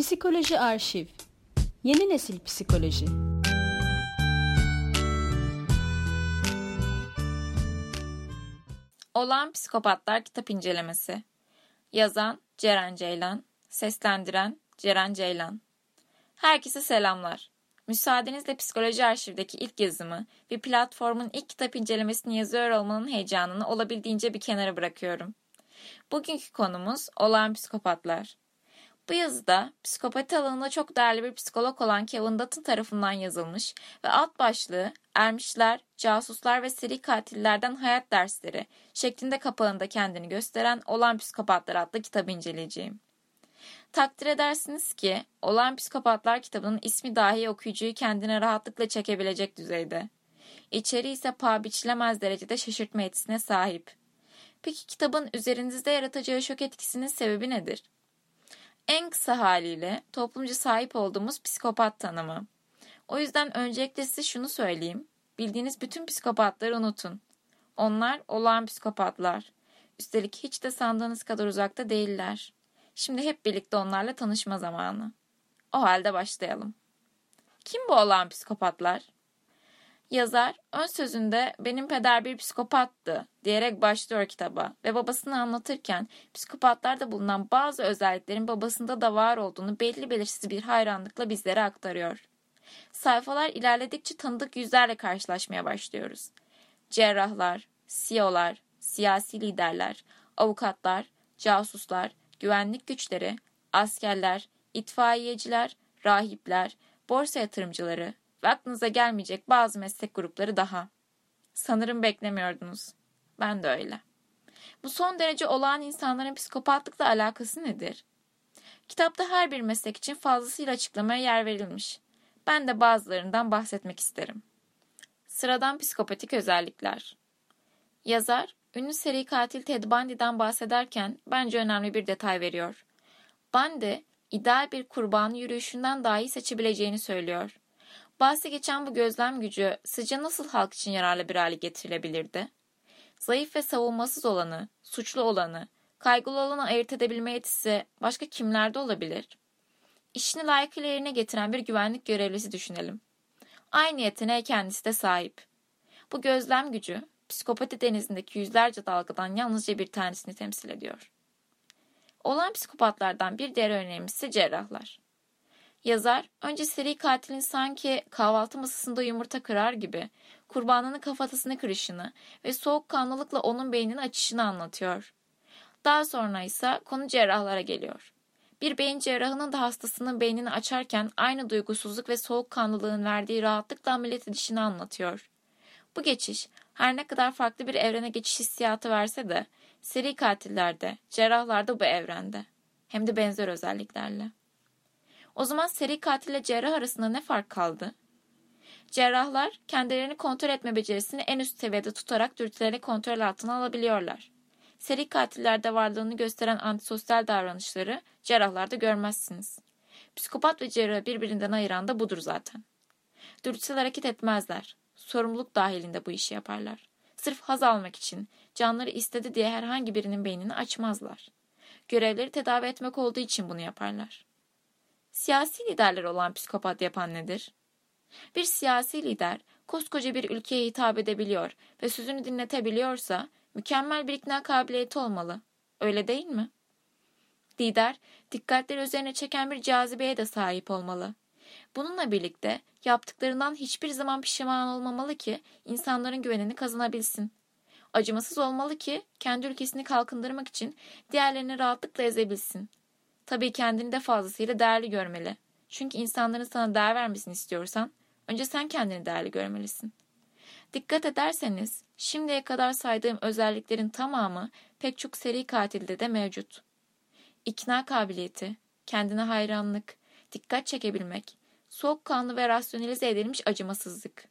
Psikoloji Arşiv Yeni Nesil Psikoloji Olağan Psikopatlar Kitap İncelemesi Yazan Ceren Ceylan Seslendiren Ceren Ceylan Herkese selamlar. Müsaadenizle Psikoloji Arşiv'deki ilk yazımı ve platformun ilk kitap incelemesini yazıyor olmanın heyecanını olabildiğince bir kenara bırakıyorum. Bugünkü konumuz olağan psikopatlar. Bu yazıda psikopati alanında çok değerli bir psikolog olan Kevin Dutton tarafından yazılmış ve alt başlığı ermişler, casuslar ve seri katillerden hayat dersleri şeklinde kapağında kendini gösteren Olan Psikopatlar adlı kitabı inceleyeceğim. Takdir edersiniz ki Olan Psikopatlar kitabının ismi dahi okuyucuyu kendine rahatlıkla çekebilecek düzeyde. İçeriği ise paha biçilemez derecede şaşırtma etkisine sahip. Peki kitabın üzerinizde yaratacağı şok etkisinin sebebi nedir? En kısa haliyle toplumca sahip olduğumuz psikopat tanımı. O yüzden öncelikle size şunu söyleyeyim. Bildiğiniz bütün psikopatları unutun. Onlar olağan psikopatlar. Üstelik hiç de sandığınız kadar uzakta değiller. Şimdi hep birlikte onlarla tanışma zamanı. O halde başlayalım. Kim bu olağan psikopatlar? Yazar ön sözünde benim peder bir psikopattı diyerek başlıyor kitaba ve babasını anlatırken psikopatlarda bulunan bazı özelliklerin babasında da var olduğunu belli belirsiz bir hayranlıkla bizlere aktarıyor. Sayfalar ilerledikçe tanıdık yüzlerle karşılaşmaya başlıyoruz. Cerrahlar, CEO'lar, siyasi liderler, avukatlar, casuslar, güvenlik güçleri, askerler, itfaiyeciler, rahipler, borsa yatırımcıları, ve aklınıza gelmeyecek bazı meslek grupları daha. Sanırım beklemiyordunuz. Ben de öyle. Bu son derece olağan insanların psikopatlıkla alakası nedir? Kitapta her bir meslek için fazlasıyla açıklamaya yer verilmiş. Ben de bazılarından bahsetmek isterim. Sıradan psikopatik özellikler. Yazar, ünlü seri katil Ted Bundy'den bahsederken bence önemli bir detay veriyor. Bundy, ideal bir kurbanı yürüyüşünden dahi seçebileceğini söylüyor. Bahsi geçen bu gözlem gücü sizce nasıl halk için yararlı bir hale getirilebilirdi? Zayıf ve savunmasız olanı, suçlu olanı, kaygılı olanı ayırt edebilme yetisi başka kimlerde olabilir? İşini layıkıyla yerine getiren bir güvenlik görevlisi düşünelim. Aynı yeteneğe kendisi de sahip. Bu gözlem gücü, psikopati denizindeki yüzlerce dalgadan yalnızca bir tanesini temsil ediyor. Olan psikopatlardan bir diğer örneğimiz ise cerrahlar. Yazar, önce seri katilin sanki kahvaltı masasında yumurta kırar gibi kurbanının kafatasını kırışını ve soğukkanlılıkla onun beynini açışını anlatıyor. Daha sonra ise konu cerrahlara geliyor. Bir beyin cerrahının da hastasının beynini açarken aynı duygusuzluk ve soğukkanlılığın verdiği rahatlıkla ameliyat edişini anlatıyor. Bu geçiş her ne kadar farklı bir evrene geçiş hissiyatı verse de seri katillerde, cerrahlarda bu evrende. Hem de benzer özelliklerle. O zaman seri katille cerrah arasında ne fark kaldı? Cerrahlar kendilerini kontrol etme becerisini en üst seviyede tutarak dürtülerini kontrol altına alabiliyorlar. Seri katillerde varlığını gösteren antisosyal davranışları cerrahlarda görmezsiniz. Psikopat ve cerrahı birbirinden ayıran da budur zaten. Dürtüsel hareket etmezler. Sorumluluk dahilinde bu işi yaparlar. Sırf haz almak için, canları istedi diye herhangi birinin beynini açmazlar. Görevleri tedavi etmek olduğu için bunu yaparlar. Siyasi liderler olan psikopat yapan nedir? Bir siyasi lider koskoca bir ülkeye hitap edebiliyor ve sözünü dinletebiliyorsa mükemmel bir ikna kabiliyeti olmalı. Öyle değil mi? Lider dikkatleri üzerine çeken bir cazibeye de sahip olmalı. Bununla birlikte yaptıklarından hiçbir zaman pişman olmamalı ki insanların güvenini kazanabilsin. Acımasız olmalı ki kendi ülkesini kalkındırmak için diğerlerini rahatlıkla ezebilsin. Tabii kendini de fazlasıyla değerli görmeli. Çünkü insanların sana değer vermesini istiyorsan önce sen kendini değerli görmelisin. Dikkat ederseniz şimdiye kadar saydığım özelliklerin tamamı pek çok seri katilde de mevcut. İkna kabiliyeti, kendine hayranlık, dikkat çekebilmek, soğukkanlı ve rasyonelize edilmiş acımasızlık.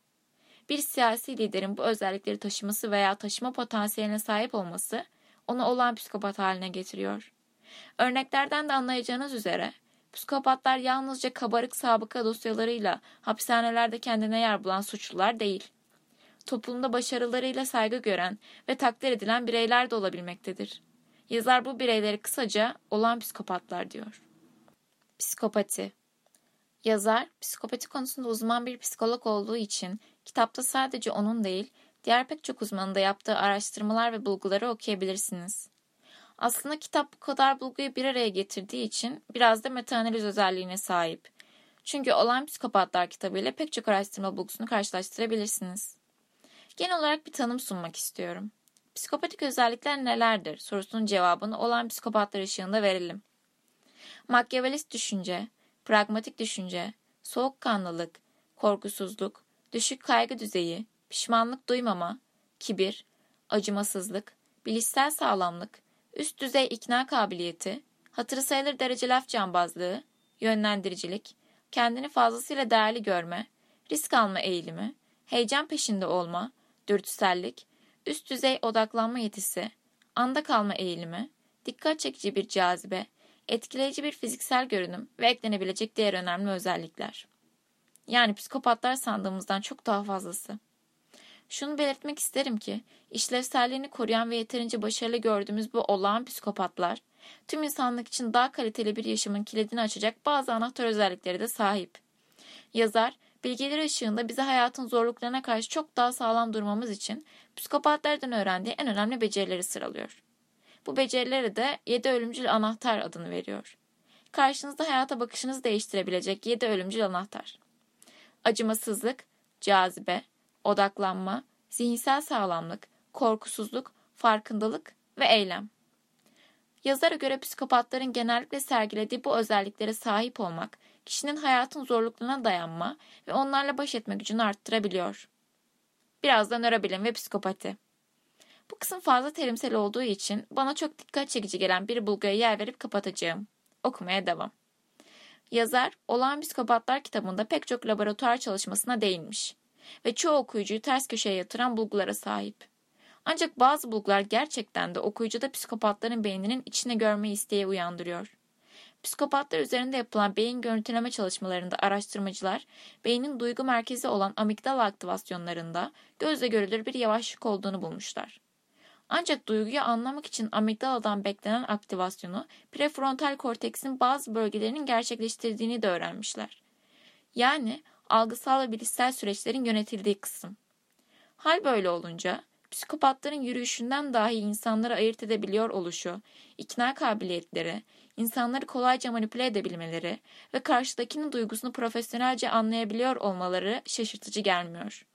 Bir siyasi liderin bu özellikleri taşıması veya taşıma potansiyeline sahip olması onu olan psikopat haline getiriyor. Örneklerden de anlayacağınız üzere psikopatlar yalnızca kabarık sabıka dosyalarıyla hapishanelerde kendine yer bulan suçlular değil. Toplumda başarılarıyla saygı gören ve takdir edilen bireyler de olabilmektedir. Yazar bu bireyleri kısaca olan psikopatlar diyor. Psikopati Yazar, psikopati konusunda uzman bir psikolog olduğu için kitapta sadece onun değil, diğer pek çok uzmanın da yaptığı araştırmalar ve bulguları okuyabilirsiniz. Aslında kitap bu kadar bulguyu bir araya getirdiği için biraz da metaanaliz özelliğine sahip. Çünkü Olan Psikopatlar kitabıyla pek çok araştırma bulgusunu karşılaştırabilirsiniz. Genel olarak bir tanım sunmak istiyorum. Psikopatik özellikler nelerdir sorusunun cevabını olan psikopatlar ışığında verelim. Makyavelist düşünce, pragmatik düşünce, soğukkanlılık, korkusuzluk, düşük kaygı düzeyi, pişmanlık duymama, kibir, acımasızlık, bilişsel sağlamlık, üst düzey ikna kabiliyeti, hatırı sayılır derece laf cambazlığı, yönlendiricilik, kendini fazlasıyla değerli görme, risk alma eğilimi, heyecan peşinde olma, dürtüsellik, üst düzey odaklanma yetisi, anda kalma eğilimi, dikkat çekici bir cazibe, etkileyici bir fiziksel görünüm ve eklenebilecek diğer önemli özellikler. Yani psikopatlar sandığımızdan çok daha fazlası. Şunu belirtmek isterim ki, işlevselliğini koruyan ve yeterince başarılı gördüğümüz bu olağan psikopatlar, tüm insanlık için daha kaliteli bir yaşamın kilidini açacak bazı anahtar özellikleri de sahip. Yazar, bilgileri ışığında bize hayatın zorluklarına karşı çok daha sağlam durmamız için psikopatlardan öğrendiği en önemli becerileri sıralıyor. Bu becerilere de 7 ölümcül anahtar adını veriyor. Karşınızda hayata bakışınızı değiştirebilecek 7 ölümcül anahtar. Acımasızlık, cazibe, odaklanma, zihinsel sağlamlık, korkusuzluk, farkındalık ve eylem. Yazara göre psikopatların genellikle sergilediği bu özelliklere sahip olmak, kişinin hayatın zorluklarına dayanma ve onlarla baş etme gücünü arttırabiliyor. Birazdan nörobilim ve psikopati. Bu kısım fazla terimsel olduğu için bana çok dikkat çekici gelen bir bulguya yer verip kapatacağım. Okumaya devam. Yazar, Olağan Psikopatlar kitabında pek çok laboratuvar çalışmasına değinmiş ve çoğu okuyucuyu ters köşeye yatıran bulgulara sahip. Ancak bazı bulgular gerçekten de okuyucuda psikopatların beyninin içine görme isteği uyandırıyor. Psikopatlar üzerinde yapılan beyin görüntüleme çalışmalarında araştırmacılar, beynin duygu merkezi olan amigdala aktivasyonlarında gözle görülür bir yavaşlık olduğunu bulmuşlar. Ancak duyguyu anlamak için amigdaladan beklenen aktivasyonu prefrontal korteksin bazı bölgelerinin gerçekleştirdiğini de öğrenmişler. Yani algısal ve bilişsel süreçlerin yönetildiği kısım. Hal böyle olunca psikopatların yürüyüşünden dahi insanları ayırt edebiliyor oluşu, ikna kabiliyetleri, insanları kolayca manipüle edebilmeleri ve karşıdakinin duygusunu profesyonelce anlayabiliyor olmaları şaşırtıcı gelmiyor.